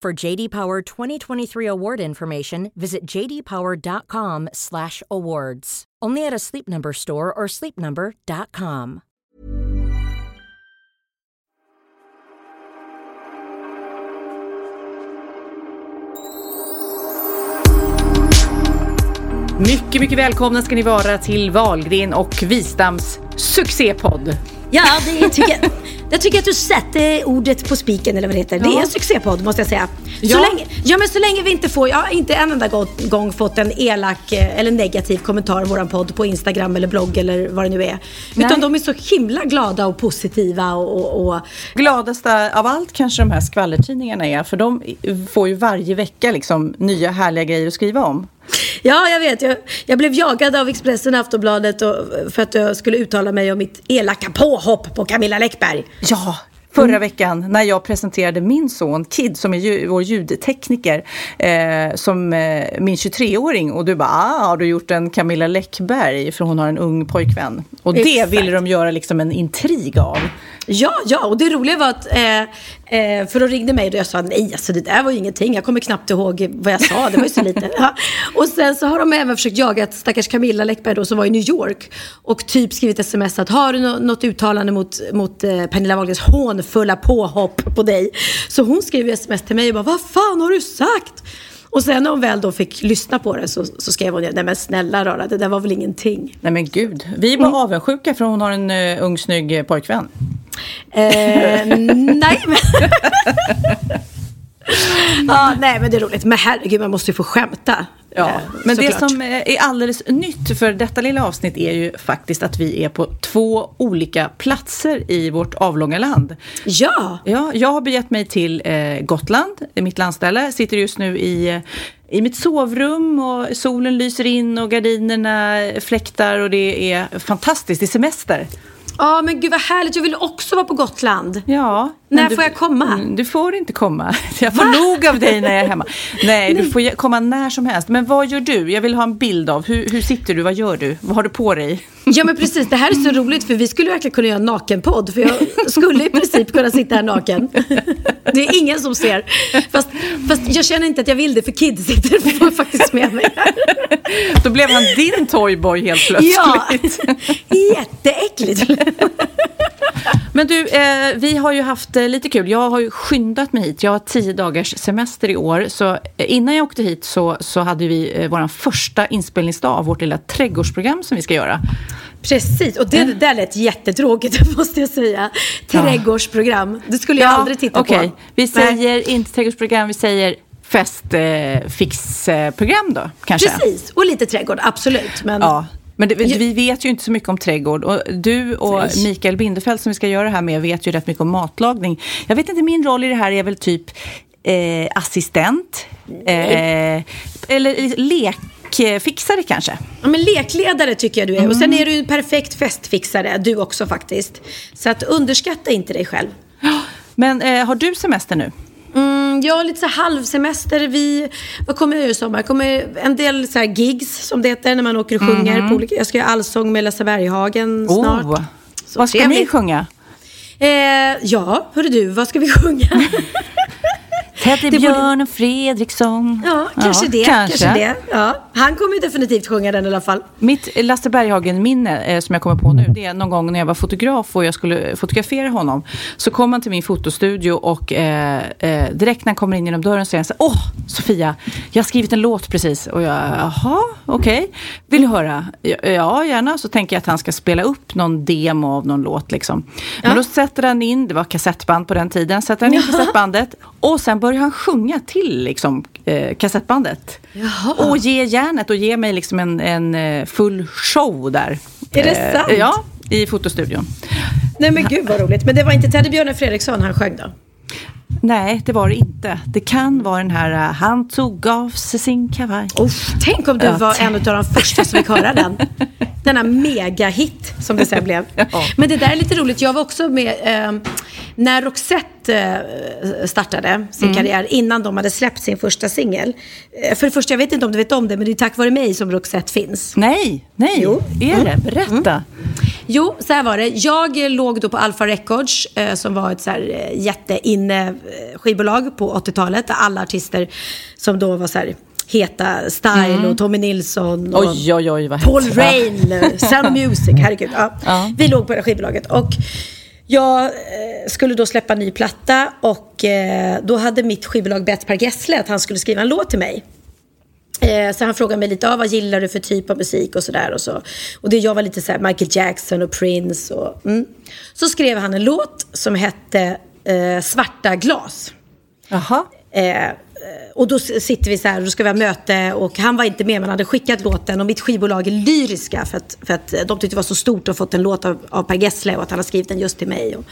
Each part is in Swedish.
For JD Power 2023 award information, visit jdpower.com/awards. Only at a Sleep Number store or sleepnumber.com. Mycket, mycket välkomna ska ni vara till Valgren och Wistams succépodd. Ja, det tycker jag. Jag tycker att du sätter ordet på spiken eller vad det heter. Det är en succépodd måste jag säga. Så, Ja. länge, ja, men så länge vi inte får, jag har inte en enda gång, fått en elak eh, eller negativ kommentar om våran podd på Instagram eller blogg eller vad det nu är. Utan Nej. de är så himla glada och positiva och, och, och Gladaste av allt kanske de här skvallertidningarna är, för de får ju varje vecka liksom nya härliga grejer att skriva om. Ja, jag vet. Jag, jag blev jagad av Expressen och Aftonbladet och, för att jag skulle uttala mig om mitt elaka påhopp på Camilla Läckberg. Ja, förra veckan när jag presenterade min son Kid som är ju, vår ljudtekniker eh, som eh, min 23-åring och du bara ah, har du gjort en Camilla Läckberg för hon har en ung pojkvän. Och det Exakt. ville de göra liksom en intrig av. Ja, ja, och det roliga var att, eh, eh, för de ringde mig och jag sa nej, alltså det där var ju ingenting. Jag kommer knappt ihåg vad jag sa, det var ju så lite. Ja. Och sen så har de även försökt jaga att stackars Camilla Läckberg då, som var i New York och typ skrivit sms att har du nå- något uttalande mot, mot eh, Pernilla Wahlgrens hånfulla påhopp på dig? Så hon skrev sms till mig och bara, vad fan har du sagt? Och sen när hon väl då fick lyssna på det så, så skrev hon, nej men snälla rara, det där var väl ingenting. Nej men gud, vi är bara avundsjuka för hon har en uh, ung snygg eh, pojkvän. Eh, nej, men... ja, nej, men det är roligt. Men herregud, man måste ju få skämta. Ja, Eh, men det som är alldeles nytt för detta lilla avsnitt är ju faktiskt att vi är på två olika platser i vårt avlånga land. Ja, Ja, jag har begett mig till eh, Gotland, mitt landställe. Sitter just nu i, eh, i mitt sovrum och solen lyser in och gardinerna fläktar och det är fantastiskt. Det är semester. Ja men gud vad härligt. Jag vill också vara på Gotland. Ja. När du- får jag komma? Mm, Du får inte komma. Jag får nog av dig när jag är hemma. Nej, du får komma när som helst. Men vad gör du? Jag vill ha en bild av. Hur, hur sitter du? Vad gör du? Vad har du på dig? Ja men precis, det här är så roligt för vi skulle verkligen kunna göra en nakenpodd. För jag skulle i princip kunna sitta här naken. Det är ingen som ser. Fast, fast jag känner inte att jag vill det för Kid sitter faktiskt med mig här. Då blev han din toyboy helt plötsligt. Ja, jätteäckligt. Men du, eh, vi har ju haft eh, lite kul. Jag har ju skyndat mig hit. Jag har tio dagars semester i år. Så eh, innan jag åkte hit så, så hade vi eh, vår första inspelningsdag av vårt lilla trädgårdsprogram som vi ska göra. Precis, och det, det där lät jättetråkigt måste jag säga. Trädgårdsprogram, det skulle jag aldrig titta okej. på. Vi Nej. säger inte trädgårdsprogram, vi säger festfixprogram då, kanske. Precis, och lite trädgård, absolut. Men Ja. Men det, vi vet ju inte så mycket om trädgård. Och du och. Mikael Bindefeld som vi ska göra det här med vet ju rätt mycket om matlagning. Jag vet inte, min roll i det här är väl typ eh, assistent. Eh, eller lekfixare kanske. Ja, men lekledare tycker jag du är. Och Mm. sen är du en perfekt festfixare, du också faktiskt. Så att underskatta inte dig själv. Men eh, har du semester nu? Mm, jag har lite så halvsemester. Vi, vad kommer jag göra i sommar? Kommer en del så gigs, som det heter, när man åker och sjunger. På olika, jag ska göra allsång med Lasse Berghagen snart. Oh. Så Vad ska ni trevligt. sjunga? Eh, ja, hörru du, vad ska vi sjunga? Teddybjörn och Fredriksson. Ja, kanske det. Kanske. det. Ja. Han kommer definitivt sjunga den i alla fall. Mitt Lasse Berghagen-minne eh, som jag kommer på nu, det är någon gång när jag var fotograf och jag skulle fotografera honom. Så kom han till min fotostudio och eh, eh, direkt när han kommer in genom dörren så säger han så Åh, Sofia, jag har skrivit en låt precis. Och jag, jaha, okej. Okay. Vill du höra? Ja, gärna. Så tänker jag att han ska spela upp någon demo av någon låt liksom. Men då sätter han in, det var kassettband på den tiden, sätter han in kassettbandet och sen börjar han sjunga till liksom, eh, kassettbandet. Jaha. Och ger järnet och ger mig liksom en, en eh, full show där. Är det eh, sant? Ja, i fotostudion. Nej men gud vad roligt. Men det var inte Teddybjörnen Fredriksson han sjöng då? Nej, det var det inte. Det kan vara den här uh, Han tog av sig sin kavaj. Oh, tänk om du var en av de första som fick höra den. Denna megahit som det sen blev. ja. Men det där är lite roligt. Jag var också med eh, när Roxette eh, startade sin mm. karriär innan de hade släppt sin första singel. Eh, för det första, jag vet inte om du vet om det, men det är tack vare mig som Roxette finns. Nej, nej. Jo. Är det? Mm. Berätta. Mm. Jo, så här var det. Jag låg då på Alpha Records eh, som var ett så här eh, jätteinne eh, skivbolag på 80-talet. Där alla artister som då var så här heta Style mm. och Tommy Nilsson och oj, oj, oj, Paul Rain, Sound Music, herregud. Ja. ja. Vi låg på det skivbolaget. Och jag eh, skulle då släppa ny platta och eh, då hade mitt skivbolag bett Per Gessle att han skulle skriva en låt till mig. Eh, så han frågade mig lite, ah, vad gillar du för typ av musik och sådär. Och, så. och det, jag var lite så här, Michael Jackson och Prince. Och, mm. Så skrev han en låt som hette eh, Svarta glas. Jaha. Eh, och då sitter vi så här och då ska vi ha möte och han var inte med men hade skickat låten och mitt skivbolag är lyriska för att, för att eh, de tyckte det var så stort att ha fått en låt av, av Per Gessle och att han har skrivit den just till mig. Och,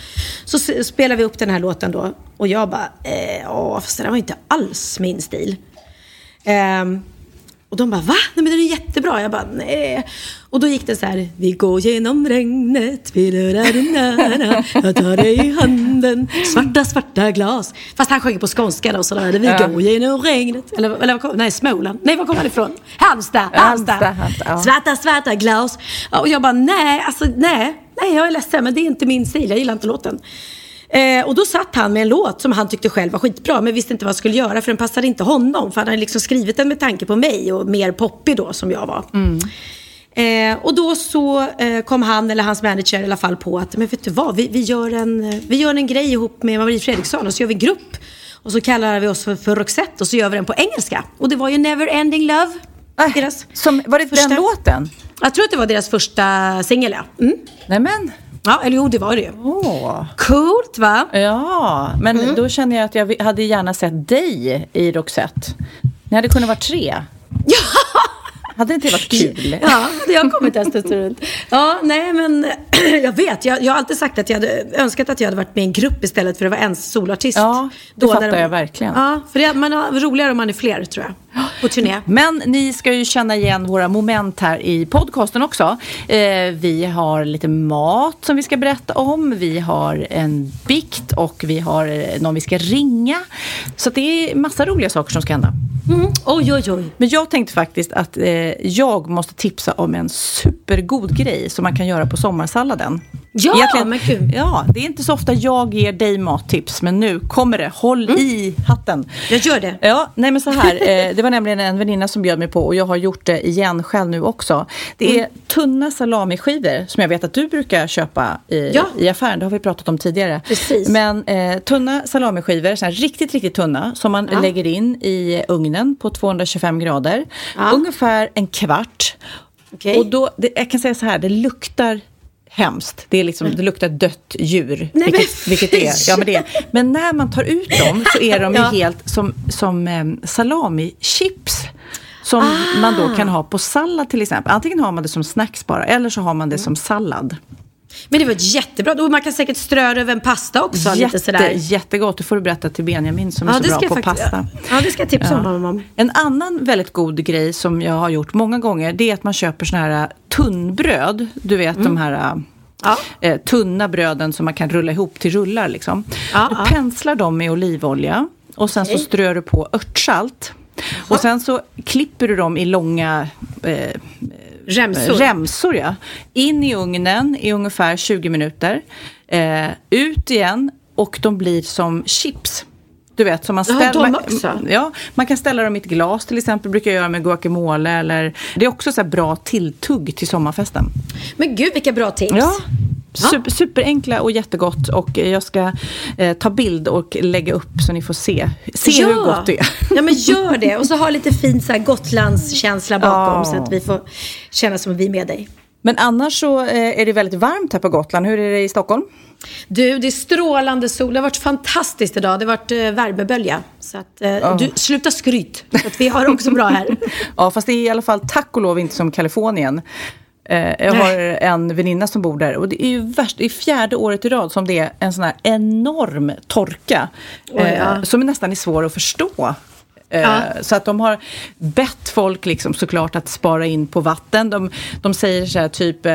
så spelar vi upp den här låten då och jag bara, eh, ja fast det där var inte alls min stil. Um, och de bara, va? Nej men den är jättebra. Jag bara, nej. Och då gick det så här, vi går genom regnet, vi jag tar dig i handen, svarta, svarta glas. Fast han sjöng på skånska då, så då vi ja. går genom regnet. Eller, eller kom, nej, Småland. Nej, var kom han ifrån? Halmstad, Halmstad. Ja. Svarta, svarta glas. Och jag bara, nej, alltså nej, nej, jag är ledsen, men det är inte min stil, jag gillar inte låten. Eh, och då satt han med en låt som han tyckte själv var skitbra men visste inte vad han skulle göra för den passade inte honom. För han hade liksom skrivit den med tanke på mig och mer poppig då som jag var. Mm. Eh, och då så eh, kom han, eller hans manager i alla fall, på att men vet du vad, vi, vi, gör, en, vi gör en grej ihop med Marie Fredriksson och så gör vi grupp. Och så kallar vi oss för, för Roxette och så gör vi den på engelska. Och det var ju Never Ending Love. Äh, deras som, var det första, den låten? Jag tror att det var deras första singel, ja. Mm. Nämen. Ja, eller jo, det var det ju. Oh. Coolt, va? Ja, men mm. då känner jag att jag hade gärna sett dig i Roxette. Ni hade kunnat vara tre. Ja! Hade inte det varit kul? Ja, det har kommit en stund runt. Ja, nej men jag vet. Jag, jag har alltid sagt att jag hade önskat att jag hade varit med i en grupp istället för att vara en solartist. Ja, det Då fattar de, jag verkligen. Ja, för det, man har roligare om man är fler tror jag på turné. Men ni ska ju känna igen våra moment här i podcasten också. Eh, vi har lite mat som vi ska berätta om. Vi har en bikt och vi har eh, någon vi ska ringa. Så det är massa roliga saker som ska hända. Mm. Oj, oj, oj. Men jag tänkte faktiskt att eh, jag måste tipsa om en supergod grej som man kan göra på sommarsalladen. Ja, Egentligen, men kul. Ja, det är inte så ofta jag ger dig mattips, men nu kommer det. Håll mm. i hatten. Jag gör det. Ja, nej men så här. Eh, det var nämligen en väninna som bjöd mig på och jag har gjort det igen själv nu också. Det är mm. tunna salamiskivor som jag vet att du brukar köpa i, ja. i affären. Det har vi pratat om tidigare. Precis. Men eh, tunna salamiskivor, så här, riktigt, riktigt tunna, som man ja. lägger in i ugnen på 225 grader. Ja. Ungefär en kvart. Okay. Och då, det, jag kan säga så här, det luktar hemskt. Det, är liksom, det luktar dött djur. Nej, vilket, vilket är. Ja, men, det är. men när man tar ut dem så är de ja. helt som, som um, salamichips. Som ah. man då kan ha på sallad till exempel. Antingen har man det som snacks bara eller så har man det mm. som sallad. Men det var jättebra. Och man kan säkert strö över en pasta också. Jätte, lite sådär. Jättegott. Det får du berätta till Benjamin som ja, är så bra på faktiskt, pasta. Ja, det ska jag tipsa ja. honom om. En annan väldigt god grej som jag har gjort många gånger. Det är att man köper sådana här tunnbröd. Du vet mm. de här Ja. Eh, tunna bröden som man kan rulla ihop till rullar. Liksom. Ja, du penslar dem med olivolja och sen okay. så strör du på örtsalt. Och sen så klipper du dem i långa eh, remsor. remsor ja. In i ugnen i ungefär 20 minuter. Eh, ut igen och de blir som chips. Du vet, som man, Ja, ställ, de man, ja, man kan ställa dem i ett glas till exempel, brukar jag göra med guacamole. Eller, det är också så här bra tilltugg till sommarfesten. Men gud vilka bra tips. Ja. Super, superenkla och jättegott och jag ska eh, ta bild och lägga upp så ni får se, se hur gott det är. Ja men gör det och så ha lite fin så här Gotlandskänsla bakom Ja. så att vi får känna som att vi är med dig. Men annars så eh, är det väldigt varmt här på Gotland. Hur är det i Stockholm? Du, det är strålande sol. Det har varit fantastiskt idag. Det har varit eh, värmebölja. Så att, eh, du, sluta skryt. För att vi har det också bra här. Ja, fast det är i alla fall tack och lov inte som Kalifornien. Eh, jag har en väninna som bor där och det är ju värst, det är fjärde året i rad som det är en sån här enorm torka. Oj, ja. eh, som nästan är svår att förstå. Eh, Ja. Så att de har bett folk liksom såklart att spara in på vatten. De, de säger så här typ, eh,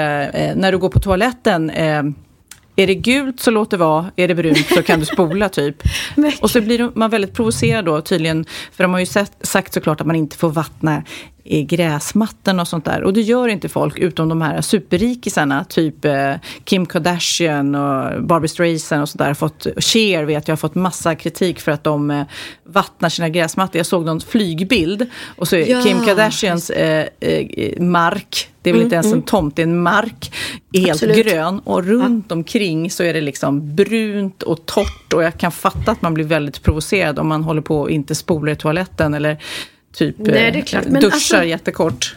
när du går på toaletten, är det gult så låt det vara, är det brunt så kan du spola typ. Och så blir man väldigt provocerad då tydligen, för de har ju sagt såklart att man inte får vattna gräsmattan och sånt där. Och det gör inte folk utom de här superrikisarna, typ eh, Kim Kardashian och Barbie Streisand och sånt där. Fått, Cher vet jag har fått massa kritik för att de eh, vattnar sina gräsmattor. Jag såg någon flygbild och så är Ja, Kim Kardashians eh, eh, mark, det är väl inte ens en tomt, det är en mark, är helt Absolut. grön och runt omkring så är det liksom brunt och torrt och jag kan fatta att man blir väldigt provocerad om man håller på och inte spolar i toaletten eller typ Nej, det är eh, klart. Men duschar alltså- jättekort.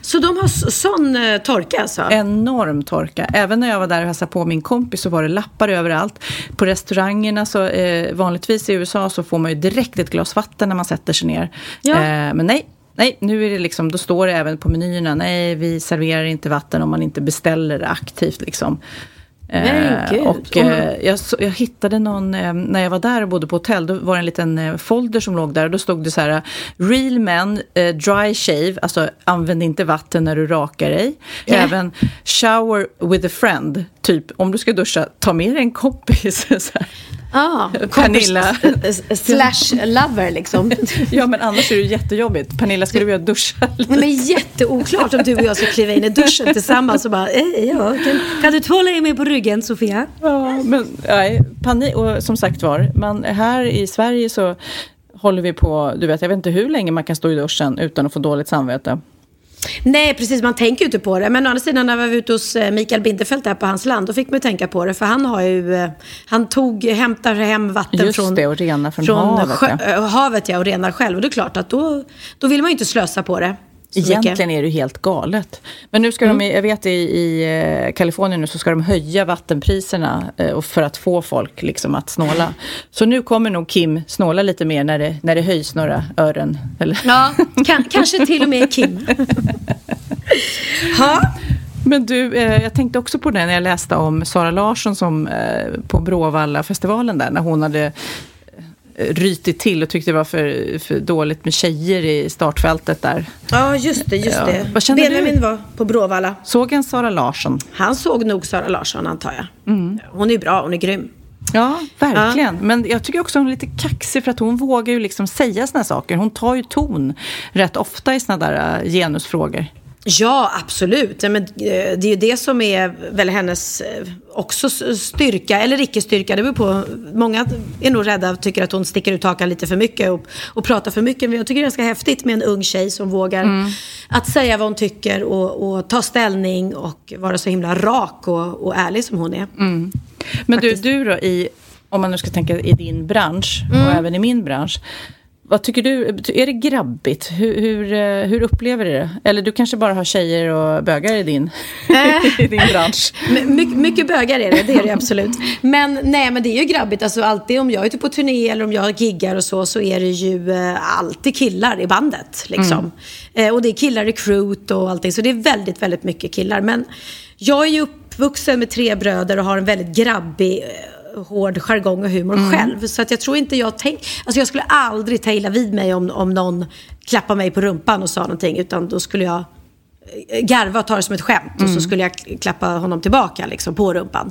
Så de har sån eh, torka alltså? Enorm torka. Även när jag var där och hälsade på min kompis så var det lappar överallt. På restaurangerna så eh, vanligtvis i USA så får man ju direkt ett glas vatten när man sätter sig ner. Ja. Eh, men nej. Nej, nu är det liksom, då står det även på menyerna, nej vi serverar inte vatten om man inte beställer det aktivt liksom. Eh, och eh, jag, jag hittade någon, eh, när jag var där och bodde på hotell, då var det en liten eh, folder som låg där och då stod det så här, real men, eh, dry shave, alltså använd inte vatten när du rakar dig. Ja. Även shower with a friend, typ om du ska duscha, ta med dig en kompis. Ah, Pernilla. slash lover liksom. Ja men annars är det jättejobbigt. Pernilla, ska du vilja duscha? Nej, men jätteoklart om du och jag ska kliva in i duschen tillsammans och bara, eh, ja, kan, kan du tvåla in mig på ryggen Sofia? Ja, men nej, panik. Och som sagt var, man, här i Sverige så håller vi på, du vet, jag vet inte hur länge man kan stå i duschen utan att få dåligt samvete. Nej, precis. Man tänker ju inte på det. Men å andra sidan när vi var ute hos eh, Mikael Bindefeld här på hans land, då fick man ju tänka på det. För han har ju, eh, han tog, hämtar hem vatten Just från, det, och renar från havet, sjö, ja. havet ja, och renar själv. Och det är klart att då, då vill man ju inte slösa på det. Så mycket. Egentligen är det helt galet. Men nu ska de, Mm. jag vet i, i eh, Kalifornien nu så ska de höja vattenpriserna eh, för att få folk liksom att snåla. Så nu kommer nog Kim snåla lite mer när det, när det höjs några ören. Eller? Ja, kan, kanske till och med Kim. ha? Men du, eh, jag tänkte också på det när jag läste om Sara Larsson som eh, på Bråvalla-festivalen där, när hon hade rytit till och tyckte det var för, för dåligt med tjejer i startfältet där. Ja, just det, just Ja. det. Vad känner du? Benjamin var på Bråvalla. Såg en Sara Larsson? Han såg nog Sara Larsson, antar jag. Mm. Hon är bra, hon är grym. Ja, verkligen. Men jag tycker också hon är lite kaxig för att hon vågar ju liksom säga såna här saker. Hon tar ju ton rätt ofta i såna där eh, genusfrågor. Ja, absolut. Ja, Men, eh, det är ju det som är väl hennes eh, också styrka, eller icke-styrka. Det beror på. Många är nog rädda och tycker att hon sticker ut hakan lite för mycket och, och pratar för mycket. Men jag tycker det är ganska häftigt med en ung tjej som vågar att säga vad hon tycker och, och ta ställning och vara så himla rak och, och ärlig som hon är. Men du, du då, i, om man nu ska tänka i din bransch och även i min bransch. Vad tycker du? Är det grabbigt? Hur, hur, eh, hur upplever du det? Eller du kanske bara har tjejer och bögar i din, i din bransch? My, mycket, bögar är det, det är det absolut. Men nej, men det är ju grabbigt. Alltså, alltid om jag är ute på turné eller om jag giggar och så, så är det ju eh, alltid killar i bandet. Liksom. Eh, och det är killar i crewet och allting. Så det är väldigt, väldigt mycket killar. Men jag är ju uppvuxen med tre bröder och har en väldigt grabbig hård jargong och humor själv. Så att jag tror inte jag tänk... Alltså jag skulle aldrig ta illa vid mig om, om någon klappade mig på rumpan och sa någonting. Utan då skulle jag eh, garva och ta det som ett skämt. Och så skulle jag klappa honom tillbaka liksom, på rumpan.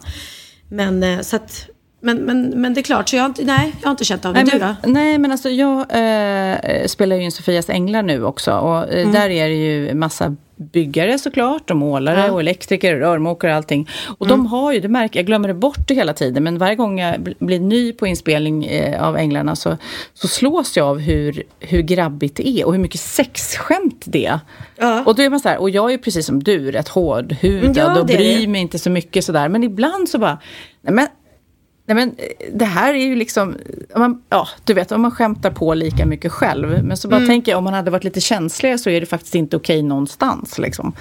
Men, eh, så att, men, men, men det är klart, så jag har inte, nej, jag har inte känt av det. Nej Du då? men, nej, men alltså jag eh, spelar ju in Sofias Änglar nu också. Och eh, där är det ju massa byggare såklart, och målare Ja. och elektriker, rörmokare och allting. Och de har ju, det märker jag, glömmer det bort det hela tiden, men varje gång jag bl- blir ny på inspelning eh, av Änglarna så, så slås jag av hur, hur grabbigt det är och hur mycket sexskämt det är. Ja. Och då är man så här, och jag är precis som du, rätt hårdhudad Ja, och bryr mig inte så mycket sådär. Men ibland så bara, nej men Nej men eh, det här är ju liksom, om man, ja du vet om man skämtar på lika mycket själv. Men så bara tänker jag om man hade varit lite känsligare så är det faktiskt inte okej någonstans liksom.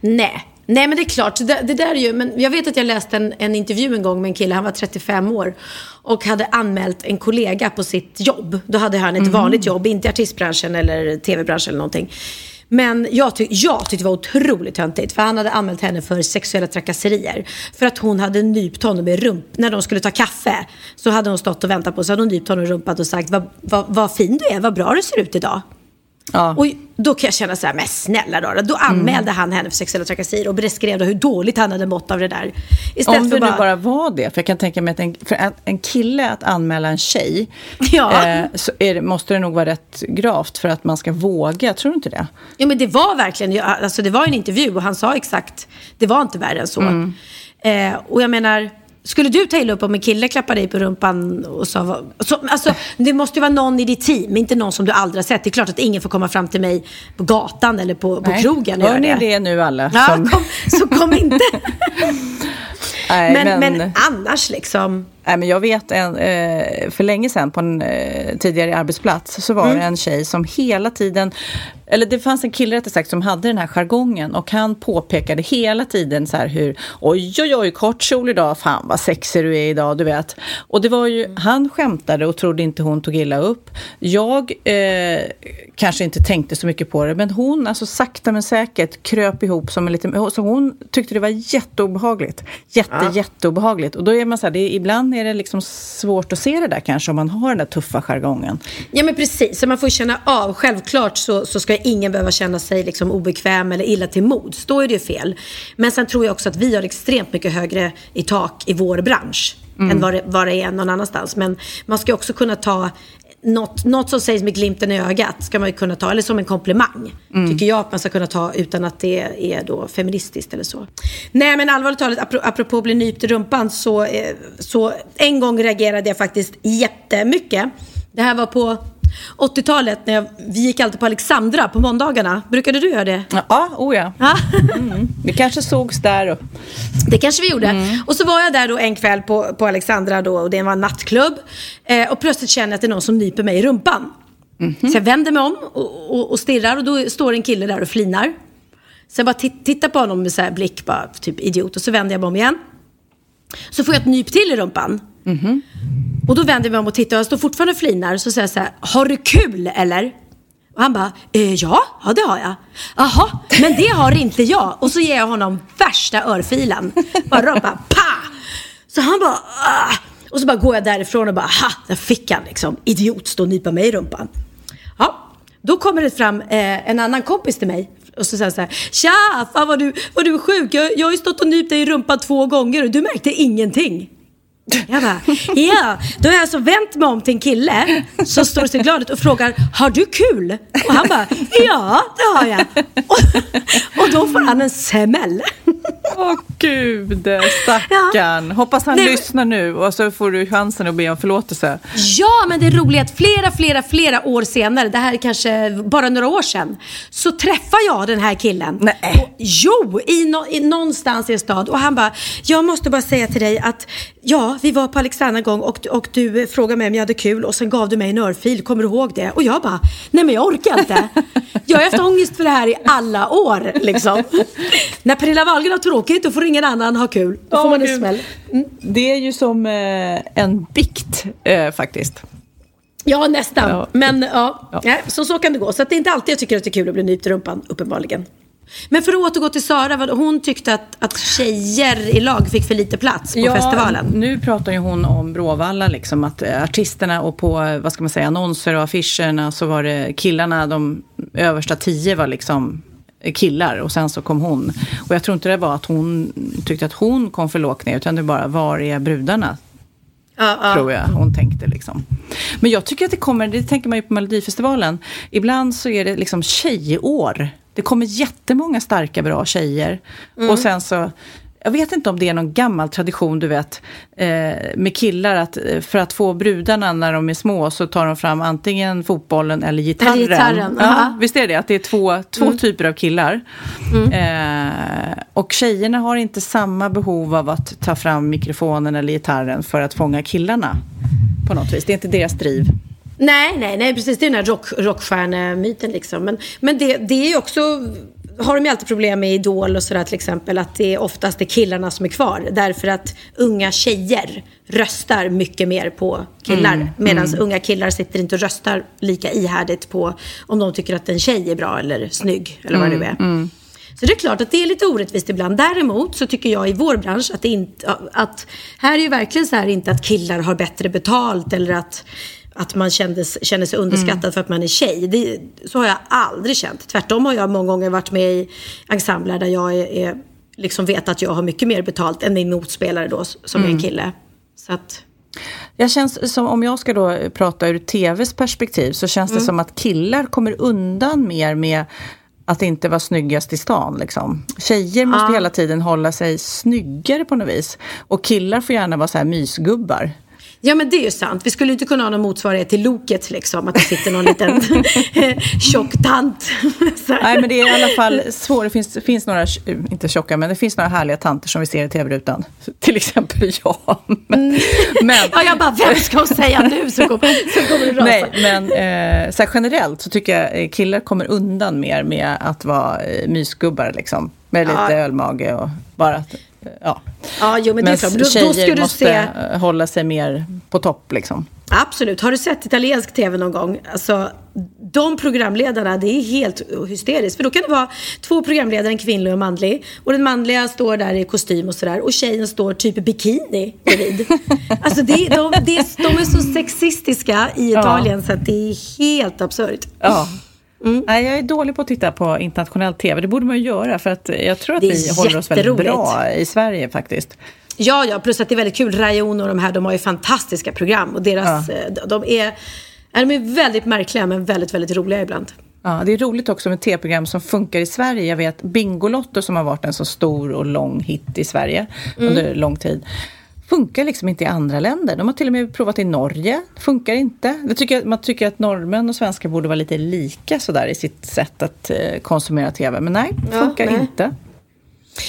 Nej. Nej men det är klart, det, det där är ju, men jag vet att jag läste en, en intervju en gång med en kille, han var 35 år och hade anmält en kollega på sitt jobb. Då hade han ett vanligt jobb, inte artistbranschen eller tv-branschen eller någonting. Men jag, tyck, jag tyckte det var otroligt töntigt för han hade anmält henne för sexuella trakasserier. För att hon hade nypt honom i rump när de skulle ta kaffe. Så hade hon stått och väntat på så hade hon nypt honom i rumpan och sagt vad, vad, vad fin du är, vad bra du ser ut idag. Ja. Och då kan jag känna så här, men snälla då. Då anmälde han henne för sexuella trakasserier och beskrev då hur dåligt han hade mått av det där. Istället Om det nu bara... bara var det, för jag kan tänka mig att en, för en, kille att anmäla en tjej, Ja. eh, så det, måste det nog vara rätt gravt för att man ska våga, tror du inte det? Ja men det var verkligen, alltså det var en intervju och han sa exakt, det var inte värre än så. Mm. Eh, och jag menar, skulle du ta illa upp om en kille klappar dig på rumpan och sa, så, alltså det måste ju vara någon i ditt team, inte någon som du aldrig har sett. Det är klart att ingen får komma fram till mig på gatan eller på, på Nej. krogen Hör ni det nu alla? Ja, som- kom, så kom inte. Nej, men, men... annars liksom. Nej, men jag vet en, eh, för länge sedan på en eh, tidigare arbetsplats så var Mm. det en tjej som hela tiden, eller det fanns en kille rättare sagt som hade den här jargongen och han påpekade hela tiden så här hur oj oj oj kort kjol idag, fan vad sexig du är idag, du vet. Och det var ju, han skämtade och trodde inte hon tog illa upp. Jag eh, kanske inte tänkte så mycket på det, men hon alltså sakta men säkert kröp ihop som en liten, så hon tyckte det var jätteobehagligt. Jätte, jätteobehagligt. Och då är man så här, det ibland är det liksom svårt att se det där kanske om man har den där tuffa jargongen. Ja men precis, så man får känna av. Självklart så, så ska ingen behöva känna sig liksom obekväm eller illa till mods. Då är det ju fel. Men sen tror jag också att vi har extremt mycket högre i tak i vår bransch. Än vad det, vad det är någon annanstans. Men man ska också kunna ta något, något som sägs med glimten i ögat. Ska man ju kunna ta, eller som en komplimang. Tycker jag att man ska kunna ta utan att det är då feministiskt eller så. Nej men allvarligt talat, apro- apropå att bli nypt i rumpan. Så, eh, så en gång reagerade jag faktiskt jättemycket. Det här var på 80-talet när jag, vi gick alltid på Alexandra på måndagarna. Brukade du göra det? Ja, oh ja. Mm. Vi kanske sågs där. Och, Det kanske vi gjorde. Mm. Och så var jag där då en kväll på, på Alexandra då, och det var en nattklubb. Eh, och plötsligt känner jag att det är någon som nyper mig i rumpan. Mhm. Så jag vänder mig om och, och, och stirrar och då står en kille där och flinar. Så jag bara tit- tittar på honom med så här blick, bara typ idiot. Och så vänder jag mig om igen. Så får jag ett nyp till i rumpan. Mhm. Och då vänder jag mig om och tittar och jag står fortfarande och flinar. Så säger jag så här, har du kul eller? Och han bara, eh, ja, ja det har jag. Jaha, men det har inte jag. Och så ger jag honom värsta örfilen. Bara rakt bara, pa! Så han bara, ah! Och så bara går jag därifrån och bara, ha, där fick han liksom. Idiot, stå och nypa mig i rumpan. Ja, då kommer det fram eh, en annan kompis till mig. Och så säger han så här, tja, fan vad du, vad du är sjuk. Jag, jag har ju stått och nypt dig i rumpan två gånger och du märkte ingenting. Jag bara, ja, då har jag alltså vänt mig om till en kille som står och ser glad ut och frågar, har du kul? Och han bara, ja, det har jag. Och, och då får han en smäll. Åh gud, stackarn. Hoppas han Nej, lyssnar nu och så får du chansen att be om förlåtelse. Ja, men det roliga är att flera, flera, flera år senare, det här är kanske bara några år sedan, så träffar jag den här killen. Nej. Och, jo, i, no, i någonstans i en stad. Och han bara, jag måste bara säga till dig att ja, vi var på Alexandra en gång och, och du frågade mig om jag hade kul och sen gav du mig en örfil, kommer du ihåg det? Och jag bara, nej men jag orkar inte. Jag har haft ångest för det här i alla år liksom. När Pernilla Wahlgren har tråkigt, då får ingen annan ha kul. Då får man en smäll. Det är ju som eh, en bikt eh, faktiskt. Ja, nästan. Ja. Men ja, Ja. Så, så kan det gå. Så det är inte alltid jag tycker att det är kul att bli nypt i rumpan, uppenbarligen. Men för att återgå till Sara, hon tyckte att, att tjejer i lag fick för lite plats på festivalen. Nu pratar ju hon om Bråvalla, liksom, att eh, artisterna och på eh, vad ska man säga, annonser och affischerna så var det killarna, de översta tio var liksom killar och sen så kom hon. Och jag tror inte det var att hon tyckte att hon kom för lågt ner utan det bara, var är brudarna? Ja, ja. tror jag hon tänkte. Liksom. Men jag tycker att det kommer, det tänker man ju på Melodifestivalen. Ibland så är det liksom tjejår. Det kommer jättemånga starka, bra tjejer. Mm. Och sen så, jag vet inte om det är någon gammal tradition, du vet, eh, med killar att eh, för att få brudarna när de är små så tar de fram antingen fotbollen eller gitarren. Eller gitarren, ja, visst är det att det är två, två typer av killar. Eh, och tjejerna har inte samma behov av att ta fram mikrofonen eller gitarren för att fånga killarna. På något vis. Det är inte deras driv. Nej, nej, nej, precis. Det är den här rock, rockstjärnemyten liksom. Men, men det, det är också, har de ju alltid problem med Idol och sådär till exempel, att det är oftast är killarna som är kvar. Därför att unga tjejer röstar mycket mer på killar. Medan unga killar sitter inte och röstar lika ihärdigt på om de tycker att en tjej är bra eller snygg eller vad det nu är. Så det är klart att det är lite orättvist ibland. Däremot så tycker jag i vår bransch att det inte, att här är ju verkligen så här inte att killar har bättre betalt eller att, att man kändes, känner sig underskattad för att man är tjej. Det, så har jag aldrig känt. Tvärtom har jag många gånger varit med i ensembler där jag är, är, liksom vet att jag har mycket mer betalt än min motspelare då som är en kille. Så att, Jag känns som, om jag ska då prata ur tvs perspektiv, så känns det som att killar kommer undan mer med att inte vara snyggast i stan. Liksom. Tjejer måste hela tiden hålla sig snyggare på något vis. Och killar får gärna vara så här mysgubbar. Ja men det är ju sant. Vi skulle inte kunna ha någon motsvarighet till Loket liksom. Att det sitter någon liten tjock tant. Nej men det är i alla fall svårt. Det finns, finns några, inte tjocka, men det finns några härliga tanter som vi ser i tv-rutan. Till exempel jag. Men, men, Ja, jag bara, vem ska hon säga nu så kommer, så kommer det rasa. Nej, men eh, så generellt så tycker jag eh, killar kommer undan mer med att vara eh, mysgubbar liksom. Med lite Ja. ölmage och bara ja. Ja, jo men det är klart. Men Då, då tjejer ska du måste se. hålla sig mer på topp liksom. Absolut. Har du sett italiensk tv någon gång? Alltså, de programledarna, det är helt hysteriskt. För då kan det vara två programledare, en kvinnlig och en manlig. Och den manliga står där i kostym och sådär. Och tjejen står typ i bikini bredvid. Alltså det, de, det, de är så sexistiska i Italien så att det är helt absurt. Ja. Mm. Nej, jag är dålig på att titta på internationell tv. Det borde man ju göra för att jag tror att vi håller oss väldigt bra i Sverige faktiskt. Ja, ja, plus att det är väldigt kul. Rayon och de här, de har ju fantastiska program. Och deras, eh, de, är, ja, de är väldigt märkliga men väldigt, väldigt roliga ibland. Ja, det är roligt också med tv-program som funkar i Sverige. Jag vet Bingolotto som har varit en så stor och lång hit i Sverige Mm. under lång tid. Funkar liksom inte i andra länder. De har till och med provat i Norge. Funkar inte. Jag tycker, man tycker att norrmän och svenskar borde vara lite lika sådär i sitt sätt att eh, konsumera tv. Men nej, Ja, funkar nej. inte.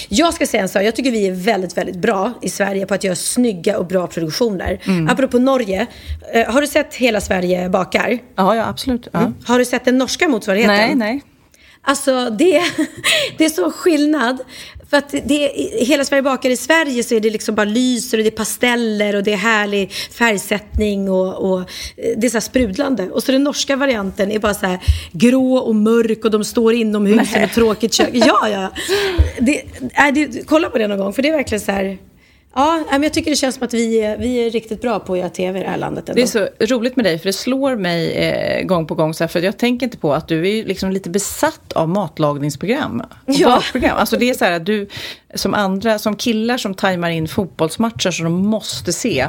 Jag ska säga en sak, jag tycker vi är väldigt, väldigt bra i Sverige på att göra snygga och bra produktioner. Mm. Apropå Norge, eh, har du sett Hela Sverige bakar? Ja, ja absolut. Ja. Har du sett den norska motsvarigheten? Nej, nej. Alltså det, det är så skillnad. För att det, hela Sverige bakar i Sverige så är det liksom bara lyser och det är pasteller och det är härlig färgsättning och, och eh, det är så här sprudlande. Och så den norska varianten är bara så grå och mörk och de står inomhus i ett tråkigt kök. Ja, ja. Det, nej, det, kolla på det någon gång för det är verkligen så här. Ja, men jag tycker det känns som att vi är, vi är riktigt bra på att göra tv i det här landet. Ändå. Det är så roligt med dig, för det slår mig eh, gång på gång. Så här, för jag tänker inte på att du är liksom lite besatt av matlagningsprogram. Ja. bakprogram. Alltså det är så här att du, som andra, som killar som tajmar in fotbollsmatcher som de måste se.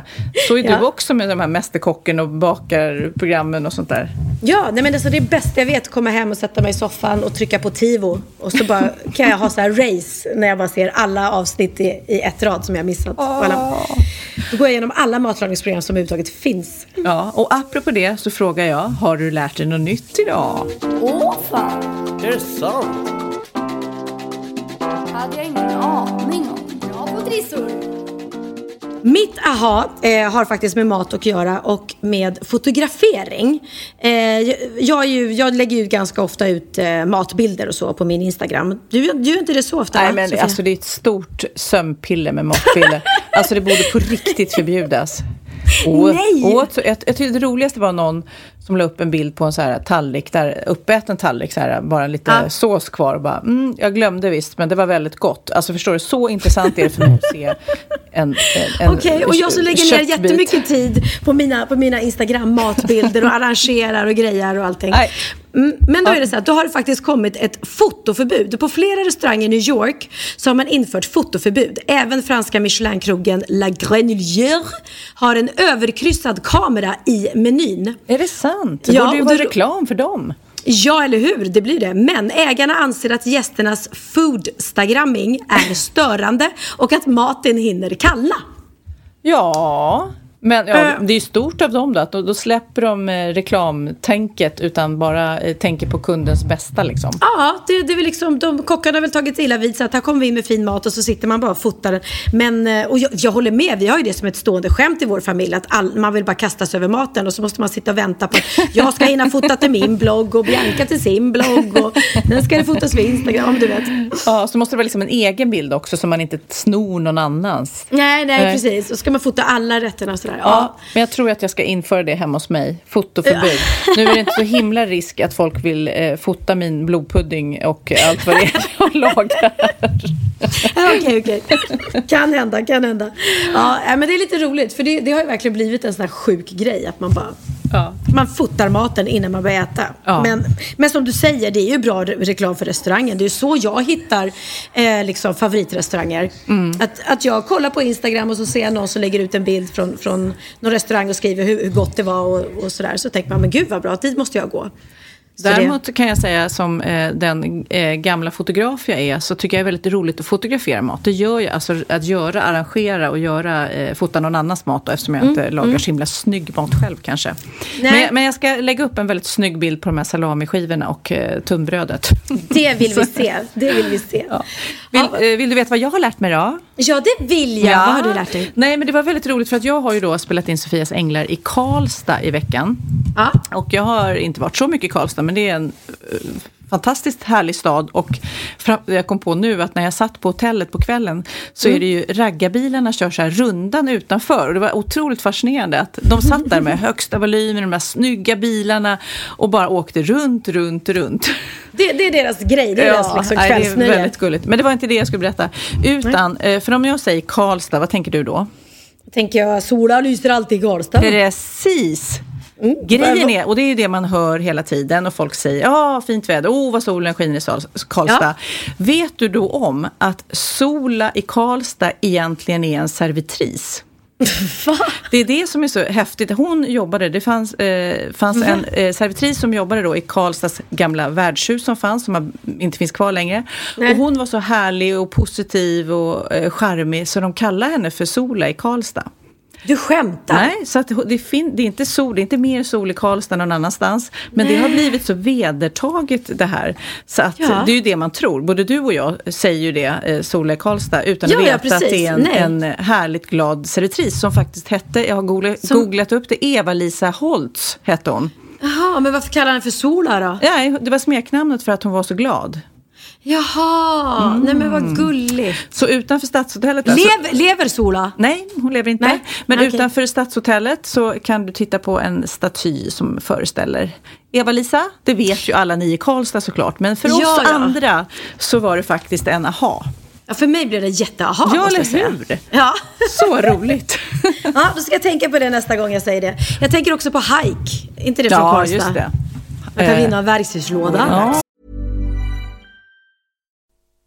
Så är Ja. du också med de här Mästerkocken och bakarprogrammen och sånt där. Ja, nej men alltså det bästa jag vet är komma hem och sätta mig i soffan och trycka på Tivo. Och så bara kan jag ha så här race när jag bara ser alla avsnitt i, i ett rad som jag missat. Och Alla, då går jag igenom alla matlagningsprogram som överhuvudtaget finns. Ja, och apropå det så frågar jag, har du lärt dig något nytt idag? Åh fan! Är det sant? hade jag ingen aning om. Bra på trissor. Mitt aha eh, har faktiskt med mat att göra och med fotografering. Eh, jag, ju, jag lägger ju ganska ofta ut eh, matbilder och så på min Instagram. Du, du gör inte det så ofta? Nej, va, men Sofia? alltså det är ett stort sömnpiller med matpiller. alltså det borde på riktigt förbjudas. Och, Nej! Så, jag, jag tyckte det roligaste var någon som la upp en bild på en så här tallrik, där, uppäten tallrik, så här, bara lite Ja. sås kvar. Och bara, mm, jag glömde visst, men det var väldigt gott. Alltså förstår du, så intressant är det för mig att se en, en, Okej, och jag som lägger ner jättemycket tid på mina, på mina Instagram-matbilder och arrangerar och grejer och allting. Nej. Mm, Men då är det så att då har det faktiskt kommit ett fotoförbud. På flera restauranger i New York så har man infört fotoförbud. Även franska Michelin-krogen La Grenouillère har en överkryssad kamera i menyn. Är det sant? Det Ja, borde ju vara reklam för dem. Ja, eller hur? Det blir det. Men ägarna anser att gästernas foodstagramming är störande och att maten hinner kalla. Ja, men ja, Eh. det är ju stort av dem då, att då, släpper de eh, reklamtänket utan bara eh, tänker på kundens bästa liksom. Ja, det, det är liksom, de kockarna har väl tagit illa vid sig att här kommer vi in med fin mat och så sitter man bara och fotar den. Men, och jag, jag håller med, vi har ju det som ett stående skämt i vår familj att all, man vill bara kasta sig över maten och så måste man sitta och vänta på att jag ska hinna fota till min blogg och Bianca till sin blogg och den ska det fotas för Instagram, du vet. Ja, så måste det vara liksom en egen bild också så man inte snor någon annans. Nej, nej, Nej. precis. Så ska man fota alla rätterna och sådär. Ja, Ja. men jag tror att jag ska införa det hemma hos mig. Fotoförbud. Nu är det inte så himla risk att folk vill eh, fota min blodpudding och allt vad det är jag lagar. Ja, Okej, okej. Kan hända, kan hända. Ja, men det är lite roligt för det, det har ju verkligen blivit en sån här sjuk grej att man bara Ja. man fotar maten innan man börjar äta. Ja. Men, men som du säger, det är ju bra re- reklam för restaurangen. Det är ju så jag hittar eh, liksom favoritrestauranger. Mm. Att, att jag kollar på Instagram och så ser jag någon som lägger ut en bild från, från någon restaurang och skriver hur, hur gott det var och, och sådär. Så tänker man, men gud vad bra, dit måste jag gå. Det- Däremot kan jag säga som eh, den eh, gamla fotograf jag är så tycker jag det är väldigt roligt att fotografera mat. Det gör jag, alltså att göra, arrangera och göra, eh, fota någon annans mat då, eftersom jag inte lagar så himla snygg mat själv kanske. Nej. Men, men jag ska lägga upp en väldigt snygg bild på de här salamiskivorna och eh, tunnbrödet. Det vill vi se. Det vill vi se. Ja. Vill, eh, vill du veta vad jag har lärt mig då? Ja, det vill jag. Vad har du lärt dig? Nej, men det var väldigt roligt för att jag har ju då spelat in Sofias Änglar i Karlstad i veckan. Ja. Och jag har inte varit så mycket i Karlstad, men det är en eh, fantastiskt härlig stad. Och jag kom på nu att när jag satt på hotellet på kvällen så är det ju raggarbilarna kör så här rundan utanför. Och det var otroligt fascinerande att de satt där med högsta volymen, de här snygga bilarna och bara åkte runt, runt, runt. Det, det är deras grej. Det är deras liksom, nej, det är kvällsnöje. väldigt gulligt. Men det var inte det jag skulle berätta. Utan, eh, för om jag säger Karlstad, vad tänker du då? Tänker jag, sola lyser alltid i Karlstad. Precis. Mm. Grejen är, och det är ju det man hör hela tiden och folk säger, ja fint väder, oh vad solen skiner i Karlstad. Vet du då om att Sola i Karlstad egentligen är en servitris? Det är det som är så häftigt. Hon jobbade, det fanns, eh, fanns en eh, servitris som jobbade då i Karlstads gamla värdshus som fanns, som har, inte finns kvar längre. Nej. Och hon var så härlig och positiv och eh, charmig så de kallar henne för Sola i Karlstad. Du skämtar? Nej, så att det, fin- det är inte sol, det är inte mer sol i Karlstad än någon annanstans. Men det har blivit så vedertaget det här. Så att Ja. det är ju det man tror. Både du och jag säger ju det, eh, Sola i Karlstad, utan Ja, att ja, veta att det är en, Nej. en härligt glad servitris som faktiskt hette, jag har googlat, Som- googlat upp det, Eva-Lisa Holtz hette hon. Jaha, men varför kallar han för Sola då? Ja, det var smeknamnet för att hon var så glad. Jaha, nej men vad gulligt. Så utanför Stadshotellet... alltså- Lever, lever Sola? Nej, hon lever inte. Nej, Men okej. utanför Stadshotellet så kan du titta på en staty som föreställer Eva-Lisa. Det vet ju alla ni i Karlstad såklart. Men för Ja, oss ja. andra så var det faktiskt en aha. Ja, för mig blev det jätteaha. Ja, eller hur? Ja. Så roligt. ja, då ska jag tänka på det nästa gång jag säger det. Jag tänker också på hike. Inte det från ja, Karlstad? just det. Eh, vinna en verktygslåda. Ja.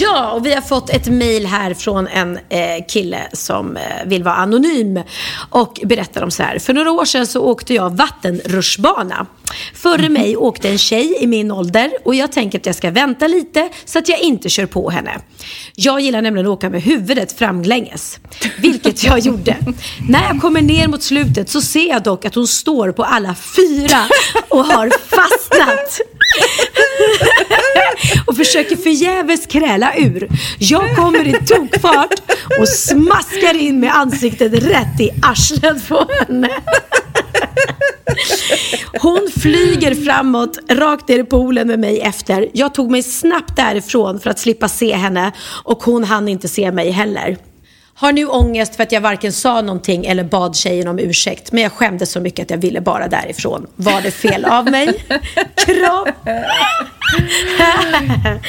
Ja, och vi har fått ett mejl här från en eh, kille som eh, vill vara anonym och berättar om så här. För några år sedan så åkte jag vattenrutschbana. Före mig åkte en tjej i min ålder och jag tänker att jag ska vänta lite så att jag inte kör på henne. Jag gillar nämligen att åka med huvudet framlänges, vilket jag gjorde. När jag kommer ner mot slutet så ser jag dock att hon står på alla fyra och har fastnat. och försöker förgäves kräla ur. Jag kommer i tokfart och smaskar in med ansiktet rätt i arslet på henne. Hon flyger framåt, rakt ner i poolen med mig efter. Jag tog mig snabbt därifrån för att slippa se henne och hon hann inte se mig heller. Har nu ångest för att jag varken sa någonting eller bad tjejen om ursäkt. Men jag skämdes så mycket att jag ville bara därifrån. Var det fel av mig? Kram!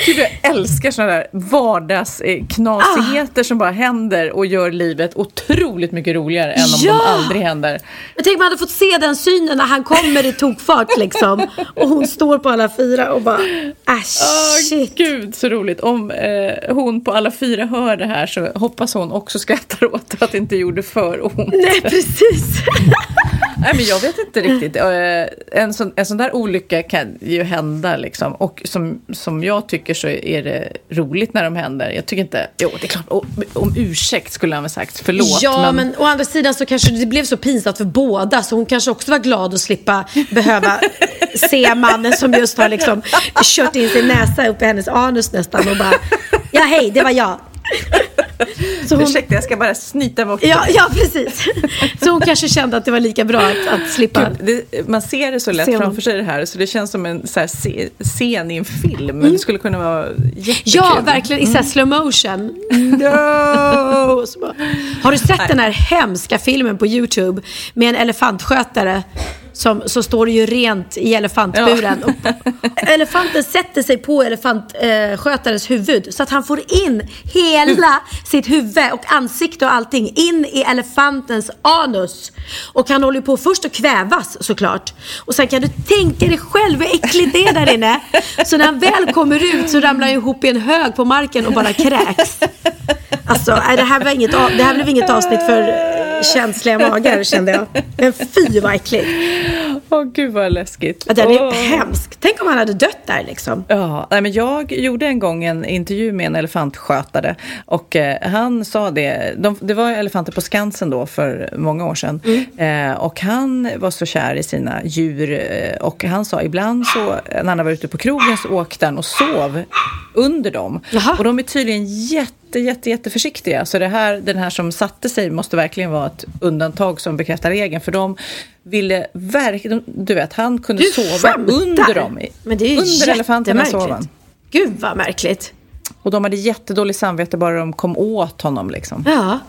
Gud, jag älskar sådana där vardagsknasigheter ah. som bara händer och gör livet otroligt mycket roligare än om ja. de aldrig händer. Jag tänker man hade fått se den synen när han kommer i tokfart liksom. Och hon står på alla fyra och bara, ah shit. Oh, Gud så roligt. Om eh, hon på alla fyra hör det här så hoppas hon också skrattar åt att det inte gjorde för ont. Nej, precis. Nej, men jag vet inte riktigt. Eh, en sån, en sån där olycka kan ju hända liksom. Och som, som jag tycker så är det roligt när de händer. Jag tycker inte... Jo, det är klart. Om, om ursäkt skulle han väl sagt. Förlåt. Ja, men... men å andra sidan så kanske det blev så pinsamt för båda. Så hon kanske också var glad att slippa behöva se mannen som just har liksom kört in sin näsa upp i hennes anus nästan och bara... Ja, hej, det var jag. Så hon... Ursäkta, jag ska bara snyta mig ja, ja, precis. Så hon kanske kände att det var lika bra att, att slippa... Det, man ser det så lätt scen. framför sig det här, så det känns som en så scen i en film. Mm. Det skulle kunna vara jättekul. Ja, verkligen. I mm. slow motion. No! bara... Har du sett Nej. den här hemska filmen på YouTube med en elefantskötare som, så står det ju rent i elefantburen. Ja. elefanten sätter sig på elefantskötarens eh, huvud så att han får in hela sitt huvud och ansikte och allting in i elefantens anus. Och han håller på först att kvävas såklart. Och sen kan du tänka dig själv hur äckligt det är där inne. Så när han väl kommer ut så ramlar han ihop i en hög på marken och bara kräks. Alltså, det här, var inget, det här blev inget avsnitt för känsliga magar kände jag. Men fy vad äckligt. Åh oh, gud vad läskigt. Den är oh. hemsk. Tänk om han hade dött där liksom. Ja, nej, men jag gjorde en gång en intervju med en elefantskötare och eh, han sa det. De, det var elefanter på Skansen då för många år sedan mm. eh, och han var så kär i sina djur eh, och han sa ibland så när han var ute på krogen så åkte han och sov under dem. Jaha. Och de är tydligen jätte, jätte, jätteförsiktiga. Så det här, den här som satte sig måste verkligen vara ett undantag som bekräftar regeln. För de ville verkligen, du vet, han kunde du sova skämtar. under dem. Men det är ju under elefanterna sov han. Gud vad märkligt. Och de hade jättedåligt samvete bara de kom åt honom liksom. Ja.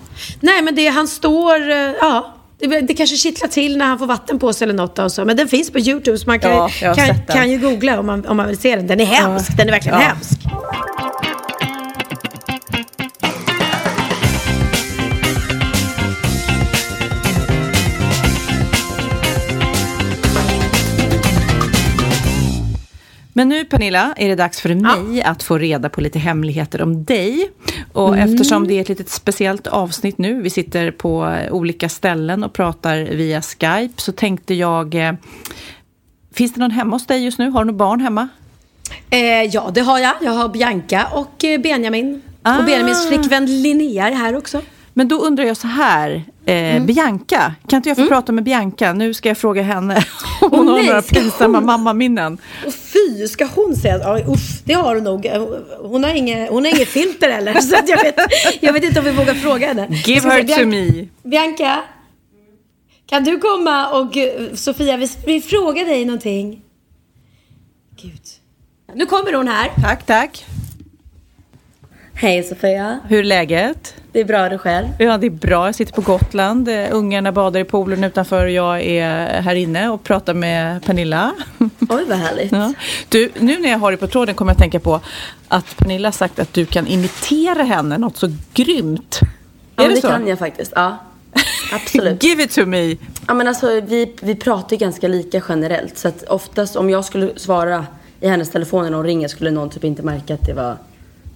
Nej men det han står, eh, ja. Det, det kanske kittlar till när han får vatten på sig eller något och så. Men den finns på YouTube så man kan, ja, kan, kan, ju googla om man, om man vill se den. Den är hemsk, ja. den är verkligen ja. hemsk. Men nu Pernilla är det dags för mig ja. att få reda på lite hemligheter om dig. Och mm. eftersom det är ett litet speciellt avsnitt nu, vi sitter på olika ställen och pratar via Skype, så tänkte jag, eh, finns det någon hemma hos dig just nu? Har du några barn hemma? Eh, ja, det har jag. Jag har Bianca och eh, Benjamin. Ah. Och Benjamins flickvän Linnea är här också. Men då undrar jag så här, eh, mm. Bianca, kan inte jag få mm. prata med Bianca? Nu ska jag fråga henne om hon oh, har nej, några pinsamma hon... mammaminnen. Oh, fy, ska hon säga? Oh, uff, det har hon nog. Hon har inget, hon har inget filter heller, så jag, vet, jag vet inte om vi vågar fråga henne. Give her säga, to me. Bianca, kan du komma och Sofia, vi, vi frågar dig någonting. Gud. Nu kommer hon här. Tack, tack. Hej Sofia. Hur är läget? Det är bra, du själv? Ja, det är bra. Jag sitter på Gotland. Eh, ungarna badar i poolen utanför. Jag är här inne och pratar med Pernilla. Oj, vad härligt. Ja. Du, nu när jag har dig på tråden kommer jag att tänka på att Pernilla sagt att du kan imitera henne något så grymt. Ja, är det, det så? kan jag faktiskt. Ja. Absolut. Give it to me! Ja, men alltså, vi, vi pratar ganska lika generellt. Så att oftast om jag skulle svara i hennes telefon när hon ringer skulle någon typ inte märka att det var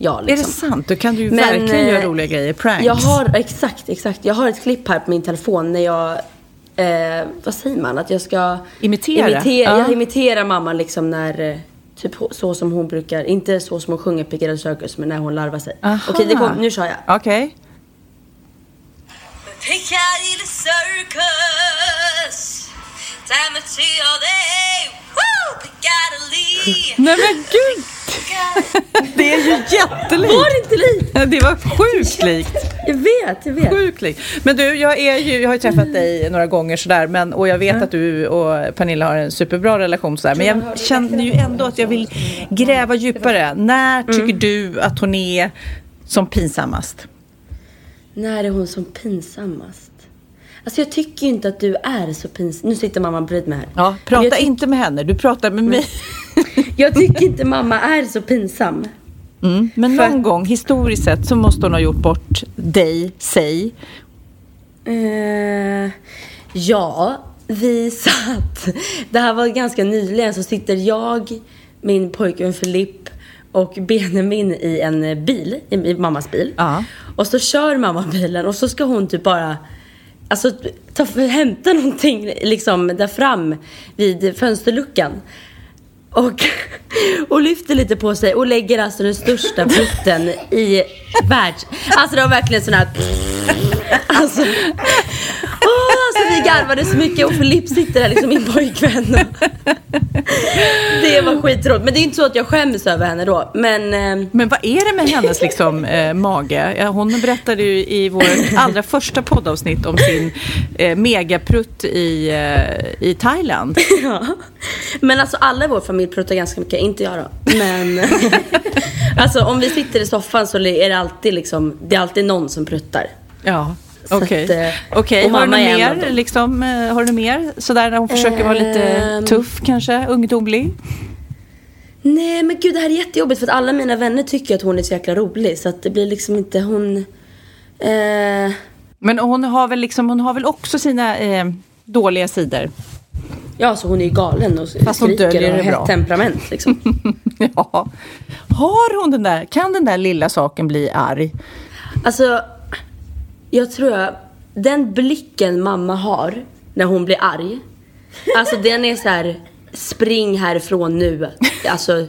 Ja, liksom. Är det liksom. sant? Då kan du ju Men, verkligen göra eh, roliga grejer. Pranks. Jag har, exakt, exakt. Jag har ett klipp här på min telefon när jag, eh, vad säger man? Att jag ska imitera. imitera ja. Jag imiterar mamma liksom när, eh, typ så som hon brukar, inte så som hon sjunger Piccadilly Circus, men när hon larvar sig. Okej, det kom, nu kör jag. Okej. Okay. Piccadilly Circus, time to see all day. Nej men gud! Det är ju jättelikt. Var det inte likt? Det var sjukt likt. Jag vet, jag vet. Sjukt likt. Men du, jag, är ju, jag har ju träffat dig några gånger sådär, men, och jag vet mm. att du och Pernilla har en superbra relation sådär, men jag känner ju ändå att jag vill gräva djupare. När tycker mm. du att hon är som pinsammast? När är hon som pinsammast? Alltså jag tycker ju inte att du är så pinsam. Nu sitter mamma bredvid mig här. Ja, prata inte med henne, du pratar med mig. jag tycker inte mamma är så pinsam. Mm. Men någon gång historiskt sett så måste hon ha gjort bort dig, säg. Eh, ja, vi satt. Det här var ganska nyligen. Så sitter jag, min pojkvän Filipp och Benjamin i en bil, i mammas bil. Ja. Och så kör mamma bilen och så ska hon typ bara Alltså ta, hämta någonting liksom där fram vid fönsterluckan. Och, och lyfter lite på sig och lägger alltså den största putten i världs... Alltså det var verkligen sån här... Alltså, alltså vi garvade så mycket och Filipp sitter där liksom min pojkvän. Det var skitroligt. Men det är inte så att jag skäms över henne då. Men... eh, Men vad är det med hennes liksom, eh, mage? Hon berättade ju i vår allra första poddavsnitt om sin eh, megaprutt i, eh, i Thailand. Ja. Men alltså alla i vår familj pruttar ganska mycket, inte jag då. Men alltså om vi sitter i soffan så är det alltid liksom, det är alltid någon som pruttar. Ja, Så okej. att, eh, och har, du mer, liksom, eh, har du mer? Sådär när hon försöker vara lite Ehm. tuff kanske, ungdomlig? Nej men gud det här är jättejobbigt för att alla mina vänner tycker att hon är så jäkla rolig så att det blir liksom inte hon... Eh, Men hon har väl, liksom, hon har väl också sina eh, dåliga sidor? ja så hon är ju galen och Fast hon skriker och det har hett temperament liksom. ja. Har hon den där, kan den där lilla saken bli arg? Alltså, jag tror jag, den blicken mamma har när hon blir arg. Alltså den är så här, spring härifrån nu. Alltså,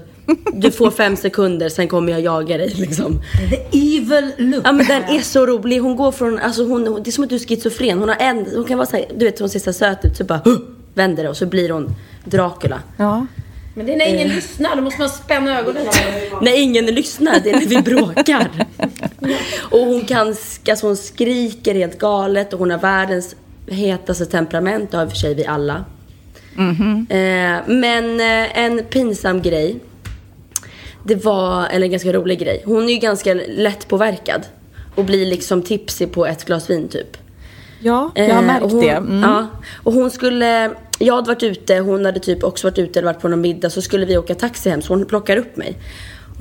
du får fem sekunder, sen kommer jag jaga dig liksom. The evil look. Ja men den är så rolig. Hon går från, alltså hon, det är som att du är schizofren. Hon har en, hon kan vara så här, du vet hon ser så söt ut så bara vänder det och så blir hon Dracula. Ja. Men det är när ingen lyssnar, då måste man spänna ögonen. När ingen lyssnar, det är när vi bråkar. och hon kan, alltså hon skriker helt galet och hon har världens hetaste temperament, det har i och för sig vi alla. Eh, men eh, en pinsam grej, det var, eller en ganska rolig grej. Hon är ju ganska lättpåverkad och blir liksom tipsig på ett glas vin typ. Ja, jag har Eh, märkt och hon, det. Mm. Ja, och hon skulle, jag hade varit ute, hon hade typ också varit ute eller varit på någon middag så skulle vi åka taxi hem så hon plockar upp mig.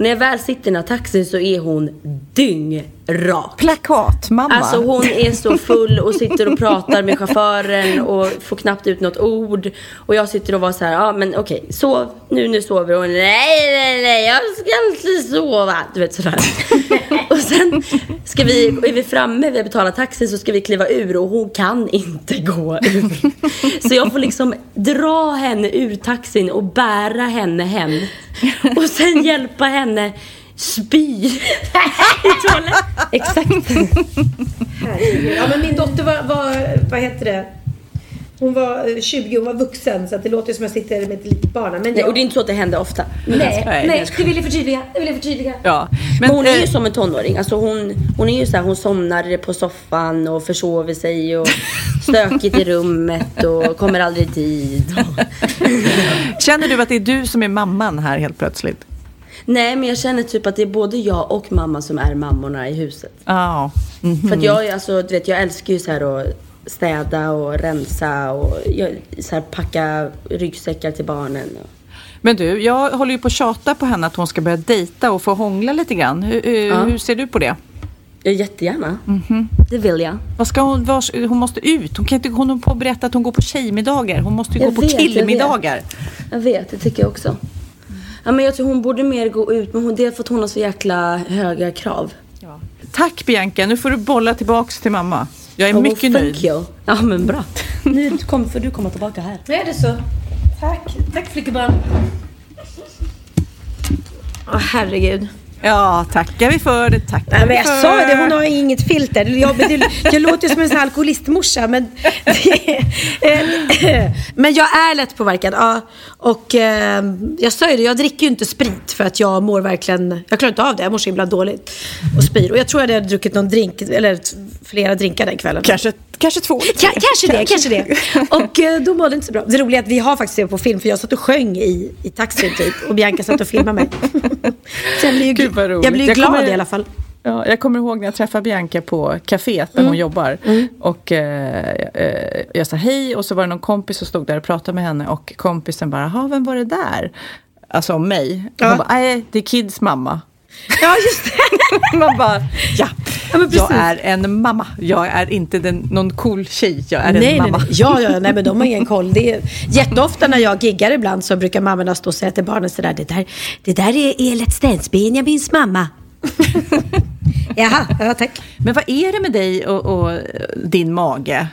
Och när jag väl sitter i den här taxin så är hon dyngrak. Plakat, mamma. Alltså hon är så full och sitter och pratar med chauffören och får knappt ut något ord. Och jag sitter och var så här, ja men okej, sov, nu, nu sover hon. Nej, nej, nej, jag ska inte sova. Du vet sådär. och sen ska vi, är vi framme, vi har betalat taxin så ska vi kliva ur och hon kan inte gå ur. så jag får liksom dra henne ur taxin och bära henne hem. Och sen hjälpa henne spy i toaletten. Exakt. Herregud. Ja, men min dotter var, var, vad heter det? Hon var eh, 20, hon var vuxen så att det låter som att jag sitter med ett litet barn. Men Nej, jag, och det är inte så att det händer ofta. nej, Nej, nej, det vill jag förtydliga. Det vill jag förtydliga. Ja. Men hon är ju eh, som en tonåring. Alltså hon, hon är ju så här, hon somnar på soffan och försover sig och stökigt i rummet och kommer aldrig i tid. Känner du att det är du som är mamman här helt plötsligt? Nej, men jag känner typ att det är både jag och mamma som är mammorna i huset. Ja. Mhm. För att jag alltså, du vet, jag älskar ju så här att städa och rensa och så här, packa ryggsäckar till barnen. Men du, jag håller ju på att tjata på henne att hon ska börja dejta och få hångla lite grann. Hur, hur, Ja. hur ser du på det? Ja, jättegärna. Mhm. Det vill jag. Vad ska hon, var, hon måste ut. Hon kan inte hon håller på berätta att hon går på tjejmiddagar. Hon måste ju Jag gå på vet, jag vet. killmiddagar. Jag vet, det tycker jag också. Ja, men jag tror hon borde mer gå ut, men hon, det är för att hon har så jäkla höga krav. Tack Bianca, nu får du bolla tillbaks till mamma. Jag är Oh, mycket thank nöjd. You. Ja, men bra. Nu kom, får du komma tillbaka här. Är det så. Tack. Tack flickebarn. Åh herregud. Ja, tackar vi för det. Tackar Nej, men jag för. sa det, hon har inget filter. Jag, det, jag låter som en sån här alkoholistmorsa. Men, men jag är lättpåverkad. Ja, och eh, jag sa ju det, jag dricker ju inte sprit för att jag mår verkligen, jag klarar inte av det. Jag mår så himla dåligt och spyr. Och jag tror jag hade druckit någon drink, eller flera drinkar den kvällen. Kanske, kanske två. Ka- kanske det, kanske det. Och eh, då mådde det inte så bra. Det roliga är att vi har faktiskt det på film, för jag satt och sjöng i, i taxin typ. Och Bianca satt och filmade mig. Jag blir ju Gud, vad roligt. jag blir Jag glad kommer- i alla fall. Ja, jag kommer ihåg när jag träffade Bianca på kaféet där hon Mm. jobbar. Och eh, eh, jag sa hej och så var det någon kompis som stod där och pratade med henne och kompisen bara, "Jaha, vem var det där? Alltså om mig. Ja. Hon bara, nej det är Kids mamma. Ja, just det. Man bara, ja, precis. jag är en mamma. Jag är inte den, någon cool tjej, jag är nej, en nej, mamma. nej. Ja, ja, nej, men de har ingen koll. Det är, jätteofta när jag giggar ibland så brukar mammorna stå och säga till barnen sådär, det där, det där är, är Let's Dance Benjamins mamma. Jaha, ja tack. Men vad är det med dig och, och din mage?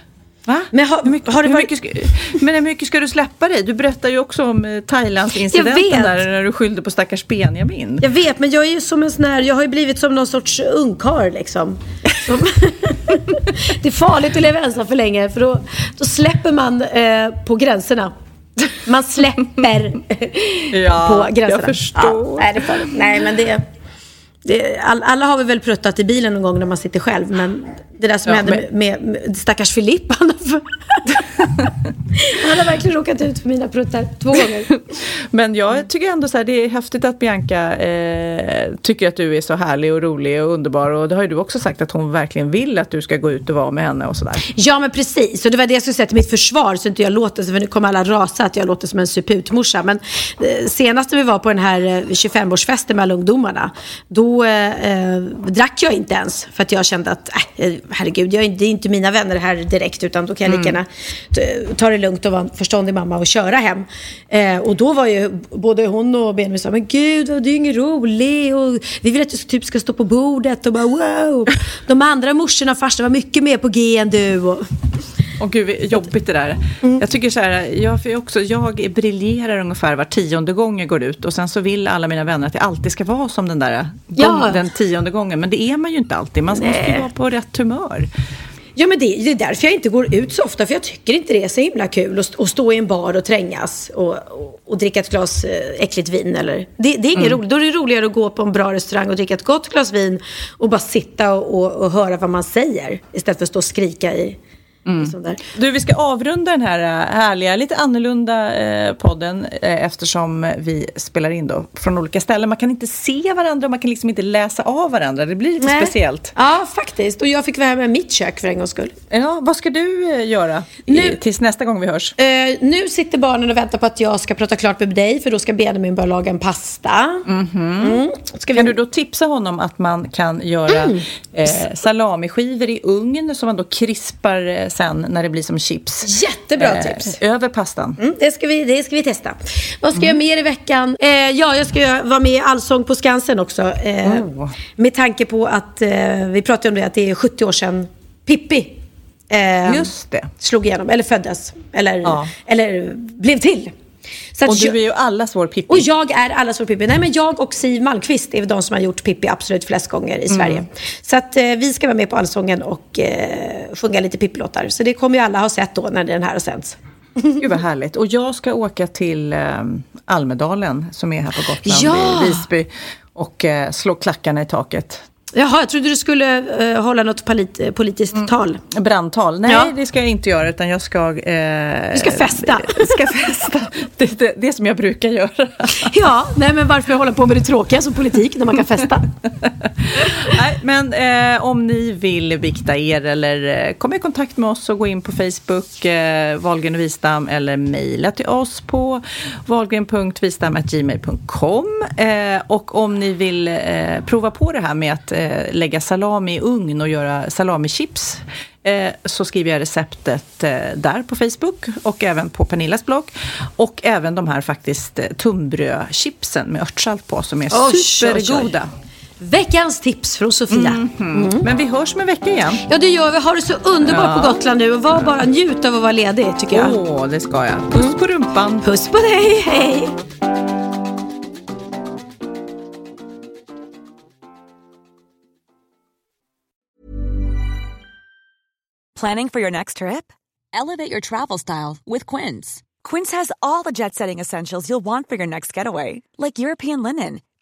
Va? Men har, hur mycket, har det hur varit... mycket ska, men hur mycket ska du släppa dig? Du berättar ju också om eh, Thailandsincidenten där när du skyllde på stackars Benjamin. Jag vet, men jag är ju som en sån här, jag har ju blivit som någon sorts ungkarl liksom. Som- det är farligt att leva ensam för länge för då, då släpper man eh, på gränserna. Man släpper Ja, på gränserna. jag förstår. Ja, nej, det. Nej, men det, det all, alla har vi väl pruttat i bilen någon gång när man sitter själv. Men det där som Ja, hände med, med, med stackars Filip. Han har, han har verkligen råkat ut för mina pruttar två gånger. Men jag tycker ändå så här, det är häftigt att Bianca eh, tycker att du är så härlig och rolig och underbar. Och det har ju du också sagt att hon verkligen vill att du ska gå ut och vara med henne och sådär. Ja men precis, och det var det jag skulle säga till mitt försvar så inte jag låter, för nu kommer alla rasa att jag låter som en suputmorsa. Men eh, senast när vi var på den här eh, 25-årsfesten med alla ungdomarna, då eh, eh, drack jag inte ens. För att jag kände att, äh, herregud, jag, det är inte mina vänner här direkt, utan då kan jag lika gärna t- ta det lugnt och vara en förståndig mamma och köra hem. Eh, och då var ju både hon och Benjamin sa, men gud, du är ingen rolig och vi vill att du typ ska stå på bordet och bara wow. De andra morsorna och farsorna var mycket mer på G än du. Och... Och gud, jobbigt det där. Mm. Jag tycker så här, jag, för jag också, jag briljerar ungefär var tionde gång jag går ut och sen så vill alla mina vänner att jag alltid ska vara som den där gång, Ja. den tionde gången. Men det är man ju inte alltid, man måste ju Nej. vara på rätt humör. Ja men det, det är därför jag inte går ut så ofta för jag tycker inte det är så himla kul att, att stå i en bar och trängas och, och, och dricka ett glas eh, äckligt vin eller. Det, det är inget roligt. Då är det roligare att gå på en bra restaurang och dricka ett gott glas vin och bara sitta och, och, och höra vad man säger istället för att stå och skrika i, i sånt där. Du, vi ska avrunda den här äh, härliga, lite annorlunda eh, podden eh, eftersom vi spelar in då från olika ställen. Man kan inte se varandra och man kan liksom inte läsa av varandra. Det blir lite Nej. speciellt. Ja faktiskt. Och jag fick vara med mitt kök för en gångs skull. Ja, vad ska du eh, göra i, Nu- tills nästa gång vi hörs? Eh, nu sitter barnen och väntar på att jag ska prata klart med dig för då ska Benjamin börja laga en pasta. Mm. Ska vi... Kan du då tipsa honom att man kan göra eh, salamiskivor i ugn som man då krispar eh, sen när det blir som chips? Jättebra tips. Över pastan. Mm, det, ska vi, det ska vi testa. Vad ska jag mer i veckan? Eh, ja, jag ska vara med i Allsång på Skansen också. Eh, Oh. Med tanke på att eh, vi pratade om det, att det är 70 år sedan Pippi eh, Just det. slog igenom, eller föddes, eller, Ja. eller blev till. Och du är ju allas vår Pippi. och jag är allas vår Pippi. Nej, men jag och Siw Malmkvist är de som har gjort Pippi absolut flest gånger i Sverige. Så att eh, vi ska vara med på Allsången och eh, sjunga lite Pippi-låtar. Så det kommer ju alla ha sett då när den här har sänds. Gud vad härligt. Och jag ska åka till eh, Almedalen som är här på Gotland, Ja! i Visby. Och eh, slå klackarna i taket. Jaha, jag trodde du skulle eh, hålla något polit, politiskt tal. Brandtal? Nej, Ja. det ska jag inte göra utan jag ska... Eh, Du ska festa. ska festa. Det, det, det som jag brukar göra. Ja, nej men varför hålla på med det tråkiga som politik när man kan festa? Men eh, om ni vill bikta er eller eh, komma i kontakt med oss så gå in på Facebook, eh, Wahlgren och Wistam eller mejla till oss på wahlgren.wistam.gmail.com eh, och om ni vill eh, prova på det här med att eh, lägga salami i ugn och göra salamichips eh, så skriver jag receptet där på Facebook och även på Pernillas blogg. Och även de här faktiskt tunnbrödchipsen med örtsalt på som är Oj, oj, oj. Veckans tips från Sofia. Mm. Men vi hörs om en vecka igen. Ja, det gör vi. Har det så underbart på Gotland nu och var bara njut av att vara ledig, tycker jag. Åh, det ska jag. Puss på rumpan. Puss på dig, hej! Planning for your next trip? Elevate your travel style with Quince. Quince has all the jet setting essentials you'll want for your next getaway, like European linen,